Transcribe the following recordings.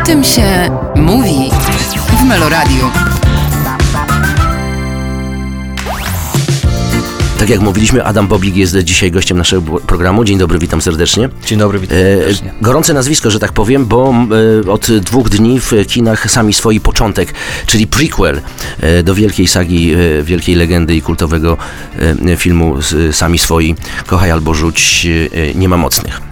O tym się mówi w Meloradiu. Tak jak mówiliśmy, Adam Bobik jest dzisiaj gościem naszego programu. Dzień dobry, witam serdecznie. Dzień dobry, witam E, serdecznie. gorące nazwisko, że tak powiem, bo e, od dwóch dni w kinach sami swoi początek, czyli prequel e, do wielkiej sagi, wielkiej legendy i kultowego filmu Sami swoi, Kochaj albo rzuć, nie ma mocnych.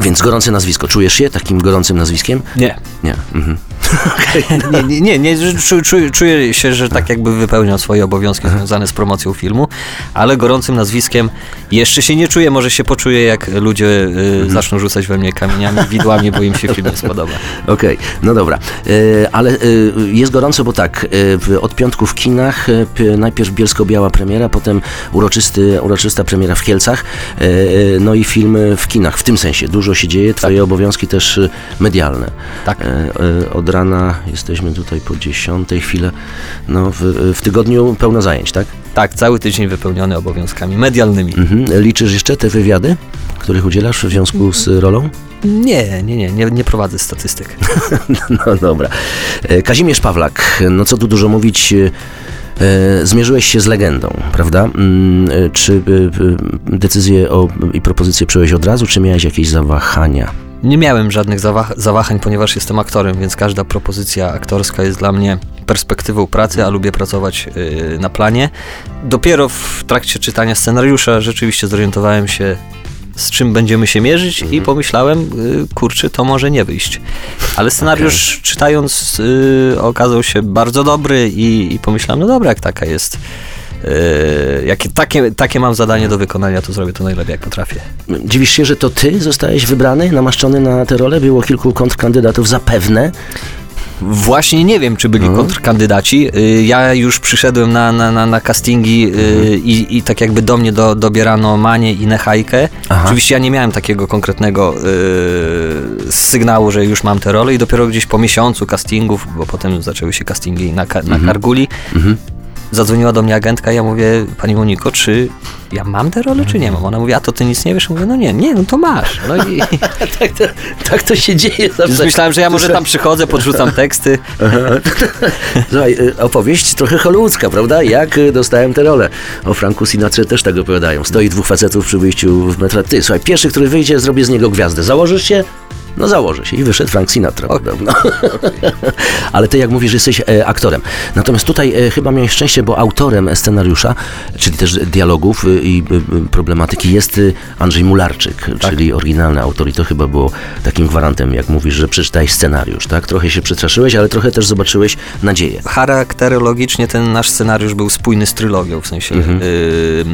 Więc gorące nazwisko. Czujesz się takim gorącym nazwiskiem? Nie. Nie. Mhm. nie, nie, nie, nie że czu, czu, czuję się, że tak jakby wypełniał swoje obowiązki związane z promocją filmu, ale gorącym nazwiskiem jeszcze się nie czuję, może się poczuję jak ludzie y, zaczną rzucać we mnie kamieniami, widłami, bo im się film nie spodoba. Okej, no dobra. E, ale e, jest gorąco, bo tak, e, od piątku w kinach, najpierw bielsko-biała premiera, potem uroczysty, uroczysta premiera w Kielcach, no i film w kinach. W tym sensie dużo się dzieje, twoje obowiązki też medialne. Tak. Od rana jesteśmy tutaj po dziesiątej chwilę, no w, w tygodniu pełno zajęć, tak? Tak, cały tydzień wypełniony obowiązkami medialnymi. Mhm. Liczysz jeszcze te wywiady, których udzielasz w związku z rolą? Nie, nie, nie, nie, nie prowadzę statystyk. No dobra. E, Kazimierz Pawlak, no co tu dużo mówić, e, zmierzyłeś się z legendą, prawda? Mm, e, Czy decyzję o, i propozycję przyjąłeś od razu, czy miałeś jakieś zawahania? Nie miałem żadnych zawah- zawahań, ponieważ jestem aktorem, więc każda propozycja aktorska jest dla mnie perspektywą pracy, a lubię pracować yy, na planie. Dopiero w trakcie czytania scenariusza rzeczywiście zorientowałem się, z czym będziemy się mierzyć i pomyślałem, yy, kurczę, to może nie wyjść. Ale scenariusz czytając yy, okazał się bardzo dobry i, i pomyślałem, no dobra, jak taka jest. Yy, jakie, takie, takie mam zadanie do wykonania, to zrobię to najlepiej, jak potrafię. Dziwisz się, że to ty zostałeś wybrany, namaszczony na tę rolę? Było kilku kontrkandydatów zapewne. Właśnie nie wiem, czy byli Mhm. kontrkandydaci. Y, Ja już przyszedłem na, na, na, na castingi y, Mhm. i, i tak jakby do mnie do, dobierano Manię i Nechajkę. Aha. Oczywiście ja nie miałem takiego konkretnego y, sygnału, że już mam tę rolę i dopiero gdzieś po miesiącu castingów, bo potem zaczęły się castingi na, na Karguli, Mhm. Zadzwoniła do mnie agentka i ja mówię, pani Moniko, czy ja mam tę rolę, czy nie mam? Ona mówi, a to ty nic nie wiesz? Mówię, no nie, nie, no to masz. No i tak, to, tak to się dzieje zawsze. myślałem, że ja może tam przychodzę, podrzucam teksty. Słuchaj, y, opowieść trochę hollywoodzka, prawda? Jak y, dostałem tę rolę. O Franku Sinatrze też tak opowiadają. Stoi dwóch facetów przy wyjściu w metra. Ty, słuchaj, pierwszy, który wyjdzie, zrobię z niego gwiazdę. Założysz się? No założę się. I wyszedł Frank Sinatra podobno. Ale ty, jak mówisz, jesteś e, aktorem. Natomiast tutaj e, chyba miałeś szczęście, bo autorem scenariusza, czyli też dialogów y, i y, problematyki jest y, Andrzej Mularczyk, czyli oryginalny autor. I to chyba było takim gwarantem, jak mówisz, że przeczytałeś scenariusz, tak? Trochę się przestraszyłeś, ale trochę też zobaczyłeś nadzieję. charakterologicznie ten nasz scenariusz był spójny z trylogią, w sensie Mhm. y,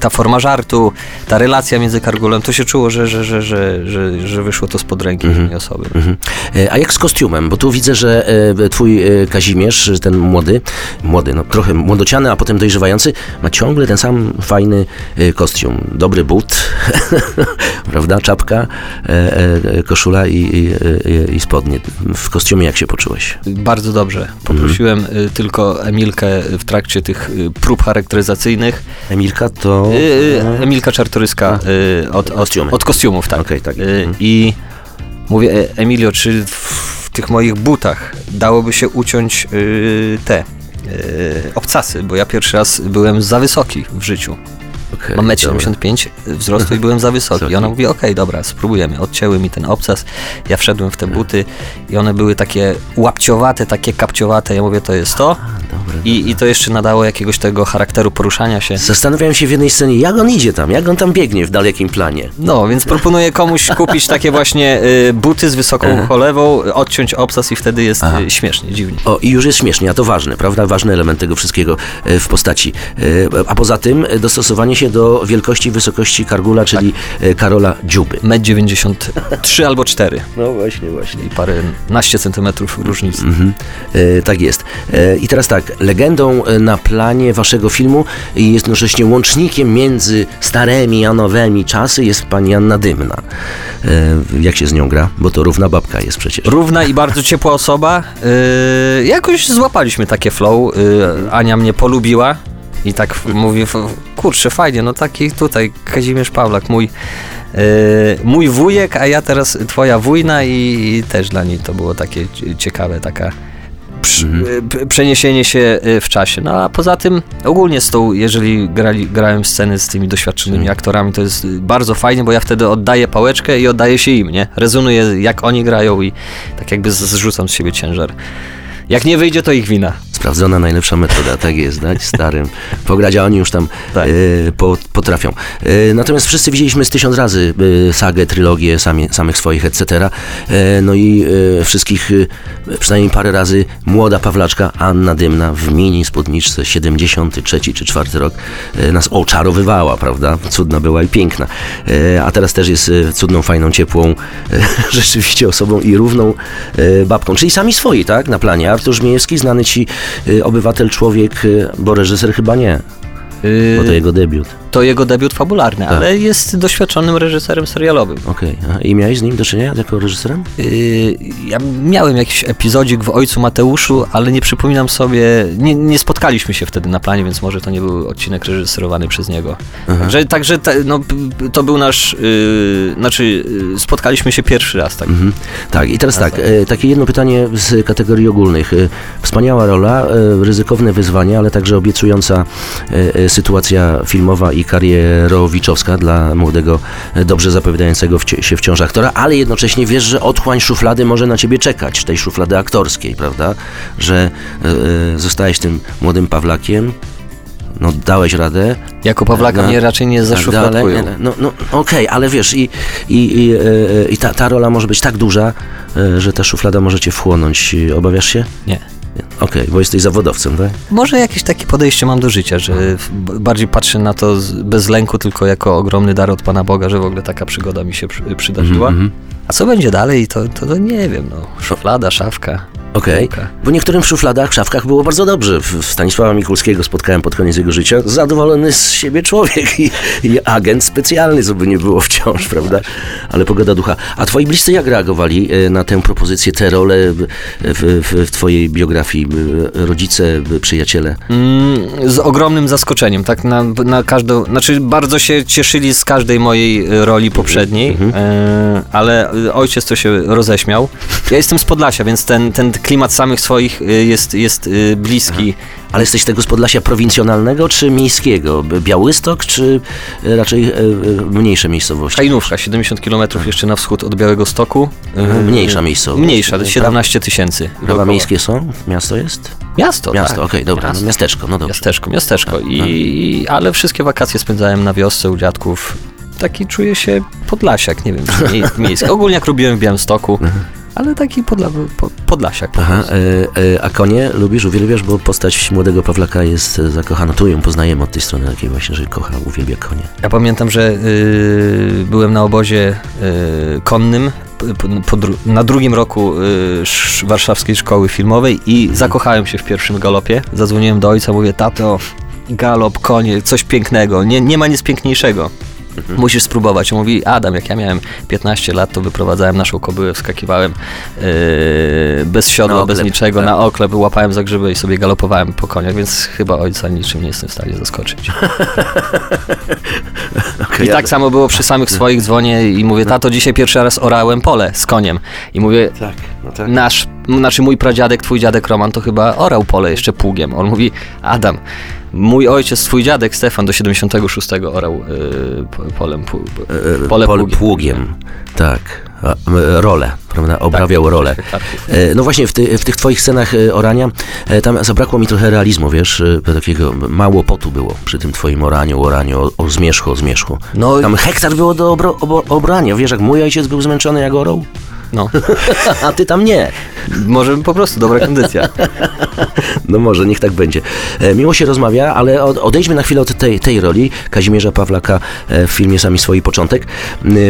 ta forma żartu, ta relacja między Kargulem, to się czuło, że, że, że, że, że, że wyszło to spod ręki jednej osoby. Mhm. E, A jak z kostiumem? Bo tu widzę, że e, twój e, Kazimierz, ten młody, młody, no trochę młodociany, a potem dojrzewający, ma ciągle ten sam fajny kostium. Dobry but, prawda? Czapka, koszula i, i, i, spodnie. W kostiumie jak się poczułeś? Bardzo dobrze. Poprosiłem y, tylko Emilkę w trakcie tych prób charakteryzacyjnych. Emilka to... Emilka Czartoryska od, od, od kostiumów, tak. Okej, tak. Mhm. I mówię, e, Emilio, czy w tych moich butach dałoby się uciąć y, te y, obcasy, bo ja pierwszy raz byłem za wysoki w życiu. Okej, Mam dobra. 1,75 m wzrostu i byłem za wysoki. I ona mówi, okej, dobra, spróbujemy. Odcięły mi ten obcas, ja wszedłem w te buty i one były takie łapciowate, takie kapciowate. Ja mówię, to jest to. Dobra, I, I to jeszcze nadało jakiegoś tego charakteru poruszania się. Zastanawiałem się w jednej scenie, jak on idzie tam, jak on tam biegnie w dalekim planie. No, więc proponuję komuś kupić takie właśnie y, buty z wysoką cholewą, odciąć obcas i wtedy jest Aha. y, śmiesznie, dziwnie. O, i już jest śmiesznie, a to ważne, prawda? Ważny element tego wszystkiego e, w postaci. E, A poza tym dostosowanie się do wielkości, wysokości Kargula, czyli e, Karola Dziuby. 1,93 m albo 4 No właśnie, właśnie. i parę naście centymetrów różnicy. Mhm. E, tak jest. E, I teraz tak, legendą e, na planie waszego filmu i jednocześnie łącznikiem między starymi a nowymi czasy jest pani Anna Dymna. E, jak się z nią gra? Bo to równa babka jest przecież. Równa i bardzo ciepła osoba. Y, jakoś złapaliśmy takie flow. Ania mnie polubiła. I tak mówi, kurczę, fajnie, no taki tutaj Kazimierz Pawlak, mój, e, mój wujek, a ja teraz twoja wujna i, i też dla niej to było takie cie- ciekawe, taka Mhm. przeniesienie się e, w czasie. No a poza tym ogólnie z tą, jeżeli grali, grałem sceny z tymi doświadczonymi Mhm. aktorami, to jest bardzo fajnie, bo ja wtedy oddaję pałeczkę i oddaję się im, nie? Rezonuję jak oni grają i tak jakby zrzucam z siebie ciężar. Jak nie wyjdzie, to ich wina. Sprawdzona najlepsza metoda, tak jest, dać starym pograć, a oni już tam Tak. e, po, potrafią. E, natomiast wszyscy widzieliśmy z tysiąc razy e, sagę, trylogię sami, samych swoich, etc. No i wszystkich przynajmniej parę razy młoda Pawlaczka Anna Dymna w mini spódniczce 73 czy 4 rok nas oczarowywała, prawda? Cudna była i piękna. A teraz też jest cudną, fajną, ciepłą rzeczywiście osobą i równą babką. Czyli sami swoi, tak? Na planie. Artur Żmijewski, znany ci obywatel, człowiek, e, bo reżyser chyba nie, bo to Yy, jego debiut. To jego debiut fabularny, Tak. ale jest doświadczonym reżyserem serialowym. Okej. aha. I miałeś z nim do czynienia jako reżyserem? Yy, ja miałem jakiś epizodzik w Ojcu Mateuszu, ale nie przypominam sobie, nie, nie spotkaliśmy się wtedy na planie, więc może to nie był odcinek reżyserowany przez niego. Także, także no, to był nasz, yy, znaczy yy, spotkaliśmy się pierwszy raz, tak. Mhm. Tak, i teraz tak, e, takie jedno pytanie z kategorii ogólnych. E, Wspaniała rola, e, ryzykowne wyzwanie, ale także obiecująca sytuacja filmowa i karierowiczowska dla młodego, e, dobrze zapowiadającego się wciąż aktora, ale jednocześnie wiesz, że otchłań szuflady może na ciebie czekać, tej szuflady aktorskiej, prawda? Że e, e, zostałeś tym młodym Pawlakiem, no dałeś radę, Jako Pawlaka No, mnie raczej nie tak zaszufladkują. dalej. No, no okej, ale wiesz, i, i, i, i ta, ta rola może być tak duża, że ta szuflada może cię wchłonąć. Obawiasz się? Nie. Okej, bo jesteś zawodowcem, tak? Może jakieś takie podejście mam do życia, że bardziej patrzę na to bez lęku, tylko jako ogromny dar od Pana Boga, że w ogóle taka przygoda mi się przy, przydarzyła. Mhm. A co będzie dalej, to, to, to nie wiem, no. Szuflada, szafka. Okej, Półka. bo niektórym w szufladach, w szafkach było bardzo dobrze. W- Stanisława Mikulskiego spotkałem pod koniec jego życia zadowolony z siebie człowiek i, i agent specjalny, co by nie było wciąż, prawda? Ale pogoda ducha. A twoi bliscy jak reagowali e, na tę propozycję, tę rolę w, w, w twojej biografii? E, Rodzice, e, przyjaciele? Mm, z ogromnym zaskoczeniem, tak? Na, na każdą, znaczy bardzo się cieszyli z każdej mojej roli poprzedniej, e, ale ojciec to się roześmiał. Ja jestem z Podlasia, więc ten, ten klimat samych swoich e, jest, jest e, bliski. Ale jesteś tego z Podlasia prowincjonalnego czy miejskiego? Białystok czy e, raczej mniejsze miejscowości? Hajnówka, 70 km jeszcze na wschód od Białego Stoku. Mhm, Mniejsza miejscowość. Mniejsza, 17 tysięcy. Prawa miejskie są? Miasto jest? Miasto, Miasto, tak. okej, dobra. Miasto. No, miasteczko, no dobrze. Miasteczko, miasteczko. I, i, ale wszystkie wakacje spędzałem na wiosce u dziadków. Taki czuję się podlasiak, nie wiem, miejski. Ogólnie jak robiłem w Białymstoku, ale taki podla, po, podlasiak po Aha, e, e, a konie lubisz, uwielbiasz, bo postać młodego Pawlaka jest e, zakochana. Tu ją poznajemy od tej strony takiej właśnie, że kocha, uwielbia konie. Ja pamiętam, że y, byłem na obozie y, konnym po, po, dru- na drugim roku y, sz, warszawskiej szkoły filmowej i zakochałem się w pierwszym galopie. Zadzwoniłem do ojca, mówię, tato, galop, konie, coś pięknego, nie, nie ma nic piękniejszego. Musisz spróbować. On mówi, Adam, jak ja miałem 15 lat, to wyprowadzałem naszą kobyłę, wskakiwałem yy, bez siodła, bez niczego, tak. na oklep, łapałem za grzyby i sobie galopowałem po koniach, więc chyba ojca niczym nie jestem w stanie zaskoczyć. I tak samo było przy samych swoich dzwonię i mówię, tato, dzisiaj pierwszy raz orałem pole z koniem. I mówię, Tak, no tak. nasz, znaczy mój pradziadek, twój dziadek Roman to chyba orał pole jeszcze pługiem. On mówi, Adam, mój ojciec, twój dziadek Stefan do 76 orał y, po- polem, pu, E, pole pol- pługiem. pługiem. Tak. M, rolę, prawda? Obrabiał Tak, rolę. tak. E, No właśnie, w, ty, w tych twoich scenach e, orania tam zabrakło mi trochę realizmu, wiesz, takiego mało potu było przy tym twoim oraniu, oraniu, o, o zmierzchu, o zmierzchu. No, Tam hektar było do obro, obrania, wiesz, jak mój ojciec był zmęczony jak orał, no, a ty tam nie. może po prostu dobra kondycja. No może, niech tak będzie. E, miło się rozmawia, ale od- odejdźmy na chwilę od tej, tej roli Kazimierza Pawlaka e, w filmie Sami Swoi Początek,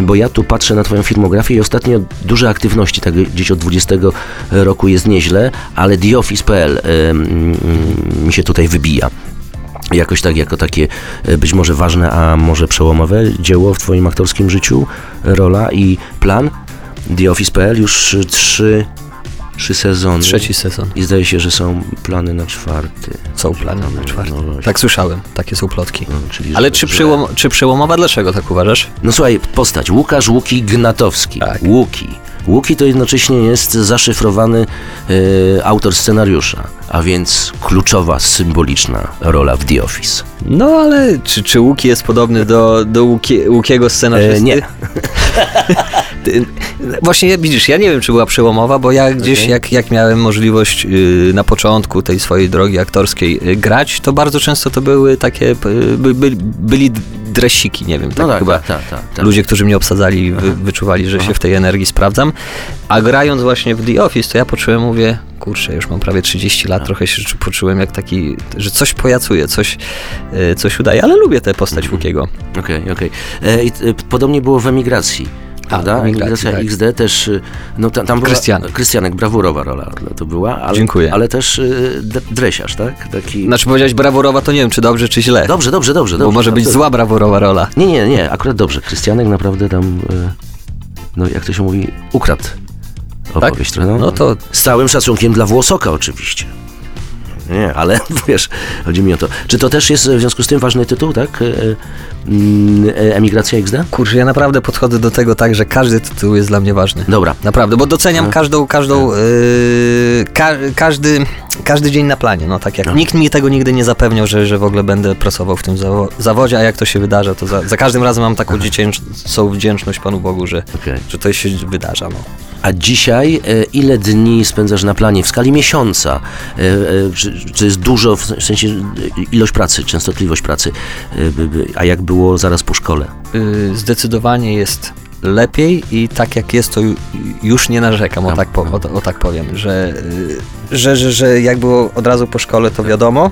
bo ja tu patrzę na twoją filmografię i ostatnio duże aktywności, tak gdzieś od 20 roku jest nieźle, ale TheOffice.pl e, m, mi się tutaj wybija. Jakoś tak, jako takie e, być może ważne, a może przełomowe dzieło w twoim aktorskim życiu, rola i plan. TheOffice.pl już trzy Trzy sezony. Trzeci sezon. I zdaje się, że są plany na czwarty. Są plany na czwarty. No. Tak słyszałem, takie są plotki. No, czyli Ale że- czy, że- przyłom, czy przełomowa? Dlaczego tak uważasz? No słuchaj, postać Łukasz Łuki Gnatowski. Tak. Łuki. Łuki to jednocześnie jest zaszyfrowany e, autor scenariusza, a więc kluczowa, symboliczna rola w The Office. No ale czy, czy Łuki jest podobny do, do Łuki, Łukiego scenarzysty? E, nie. Właśnie widzisz, ja nie wiem, czy była przełomowa, bo ja gdzieś, Okej. jak, jak miałem możliwość y, na początku tej swojej drogi aktorskiej y, grać, to bardzo często to były takie, y, by, by, byli dresiki, nie wiem, tak No tak, chyba. tak, tak, tak, tak. Ludzie, którzy mnie obsadzali, wy, wyczuwali, że się w tej energii sprawdzam. A grając właśnie w The Office, to ja poczułem, mówię, kurczę, już mam prawie 30 lat, trochę się poczułem jak taki, że coś pojacuje, coś, coś udaje, ale lubię tę postać Mhm. Łukiego. Okej, okej. E, i, e, Podobnie było w emigracji. Prawda? w Emigracji, Emigracja tak. XD też, e, no ta, tam była... Krystianek. Brawurowa rola to była. Ale, Dziękuję. Ale też d- dresiarz, tak? Taki... Znaczy powiedziałeś brawurowa, to nie wiem, czy dobrze, czy źle. Dobrze, dobrze, dobrze. Bo dobrze, może być zła brawurowa rola. Nie, nie, nie, akurat dobrze. Krystianek naprawdę tam, e, no jak to się mówi, ukradł opowieść trochę. No to Z całym szacunkiem dla Włosoka oczywiście. Nie, ale wiesz, chodzi mi o to. Czy to też jest w związku z tym ważny tytuł, tak? E, mm, e, Emigracja XD? kurczę, ja naprawdę podchodzę do tego tak, że każdy tytuł jest dla mnie ważny. Dobra. Naprawdę, bo doceniam każdą, każdą, yy, ka każdy, każdy dzień na planie, no tak jak nikt mi tego nigdy nie zapewniał, że, że w ogóle będę pracował w tym zawo zawodzie, a jak to się wydarza, to za, za każdym razem mam taką dziecięcą wdzięczność Panu Bogu, że, Okej. że to się wydarza, no. A dzisiaj e, ile dni spędzasz na planie w skali miesiąca? E, e, czy, czy jest dużo, w sensie ilość pracy, częstotliwość pracy? A jak było zaraz po szkole? Yy, zdecydowanie jest lepiej i tak jak jest, to ju- już nie narzekam, o tak, po, o, o tak powiem, że, yy, że, że, że jak było od razu po szkole, to wiadomo.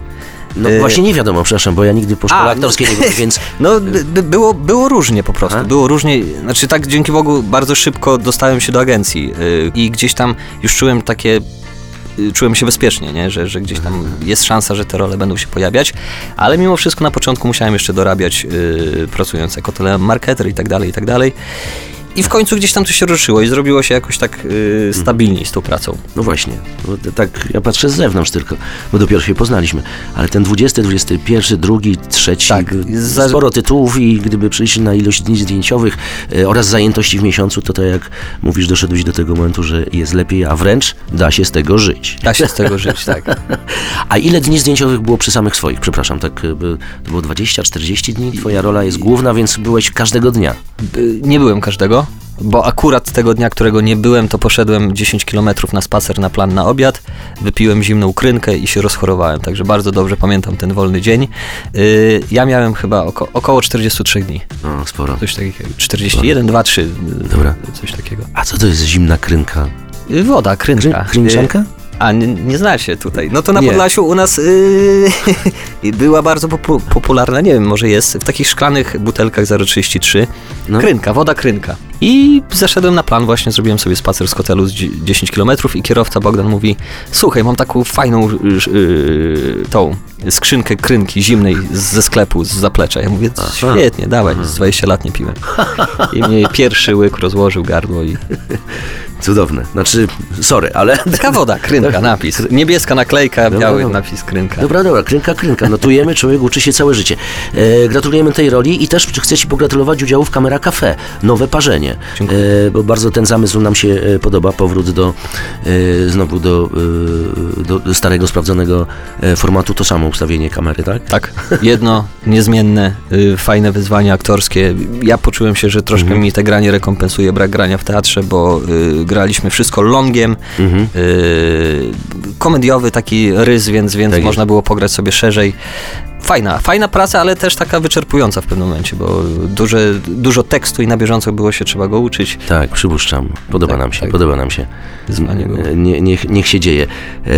No E, właśnie nie wiadomo, przepraszam, bo ja nigdy po szkole A, aktorskiej nie byłem, więc... No, by, by było, było różnie po prostu. Aha. Było różnie. Znaczy, tak dzięki Bogu bardzo szybko dostałem się do agencji yy, i gdzieś tam już czułem takie. yy, Czułem się bezpiecznie, nie? Że, że gdzieś tam jest szansa, że te role będą się pojawiać, ale mimo wszystko na początku musiałem jeszcze dorabiać, yy, pracując jako telemarketer i tak dalej, i tak dalej. I w końcu gdzieś tam to się ruszyło i zrobiło się jakoś tak yy, stabilniej z tą pracą. No właśnie, bo to tak ja patrzę z zewnątrz tylko, bo dopiero się poznaliśmy, ale ten 20, 21, drugi, trzeci, Tak, za- sporo tytułów i gdyby przyjść na ilość dni zdjęciowych y, oraz zajętości w miesiącu, to tak jak mówisz, doszedłeś do tego momentu, że jest lepiej, a wręcz da się z tego żyć. Da się z tego żyć, tak. A ile dni zdjęciowych było przy samych swoich? Przepraszam, tak y, by- to było 20, 40 dni? Twoja rola jest główna, więc byłeś każdego dnia. Y, Nie byłem każdego, bo akurat tego dnia, którego nie byłem, to poszedłem 10 km na spacer na plan na obiad, wypiłem zimną krynkę i się rozchorowałem, także bardzo dobrze pamiętam ten wolny dzień. Y, Ja miałem chyba oko, około 43 dni, No, sporo. coś takiego, 41, 2, 3, y, Dobra. coś takiego. A co to jest zimna krynka? Y, Woda, krynka. Kryn- A, nie, nie znacie tutaj. No to na Nie. Podlasiu u nas yy, była bardzo popu- popularna, nie wiem, może jest, w takich szklanych butelkach 0,33. No. Krynka, woda krynka. I zeszedłem na plan, właśnie zrobiłem sobie spacer z hotelu z dzie- 10 km i kierowca Bogdan mówi, słuchaj, mam taką fajną yy, tą skrzynkę krynki zimnej ze sklepu, z zaplecza. Ja mówię, świetnie, dawaj, z 20 lat nie piłem. I mnie pierwszy łyk rozłożył gardło i Cudowne. Znaczy, sorry, ale... taka woda, krynka, napis. Niebieska naklejka, Dobra, biały dobra. napis krynka. Dobra, dobra, krynka, krynka. Notujemy, człowiek uczy się całe życie. E, gratulujemy tej roli i też chcę Ci pogratulować udziału w Kamera Cafe. Nowe parzenie. E, bo bardzo ten zamysł nam się e, podoba. Powrót do, e, znowu do, e, do, do starego, sprawdzonego e, formatu. To samo ustawienie kamery, tak? Tak, jedno, niezmienne, y, fajne wyzwanie aktorskie. Ja poczułem się, że troszkę Mhm. mi te granie rekompensuje brak grania w teatrze, bo y, graliśmy wszystko longiem, Mhm. y, komediowy taki rys, więc, więc Tak można było pograć sobie szerzej. Fajna, fajna praca, ale też taka wyczerpująca w pewnym momencie, bo duże, dużo tekstu i na bieżąco było się, trzeba go uczyć. Tak, przypuszczam. Podoba Tak, nam się, tak. podoba nam się. E, Nie, niech, niech się dzieje. E,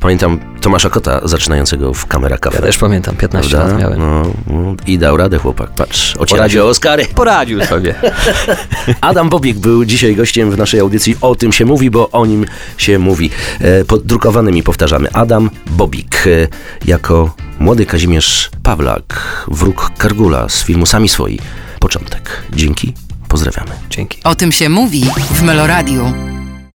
pamiętam Tomasza Kota zaczynającego w Kamera Cafe. Ja też pamiętam, 15 Prawda? lat miałem. No, no, I dał radę chłpak, patrz, ociera Poradził. o Oscary. Poradził sobie. Adam Bobik był dzisiaj gościem w naszej audycji O tym się mówi, bo o nim się mówi. E, Podrukowanymi powtarzamy. Adam Bobik e, jako młody Kazimierz Pawlak, wróg Kargula z filmu Sami Swoi. Początek. Dzięki, pozdrawiamy. Dzięki. O tym się mówi w Meloradiu.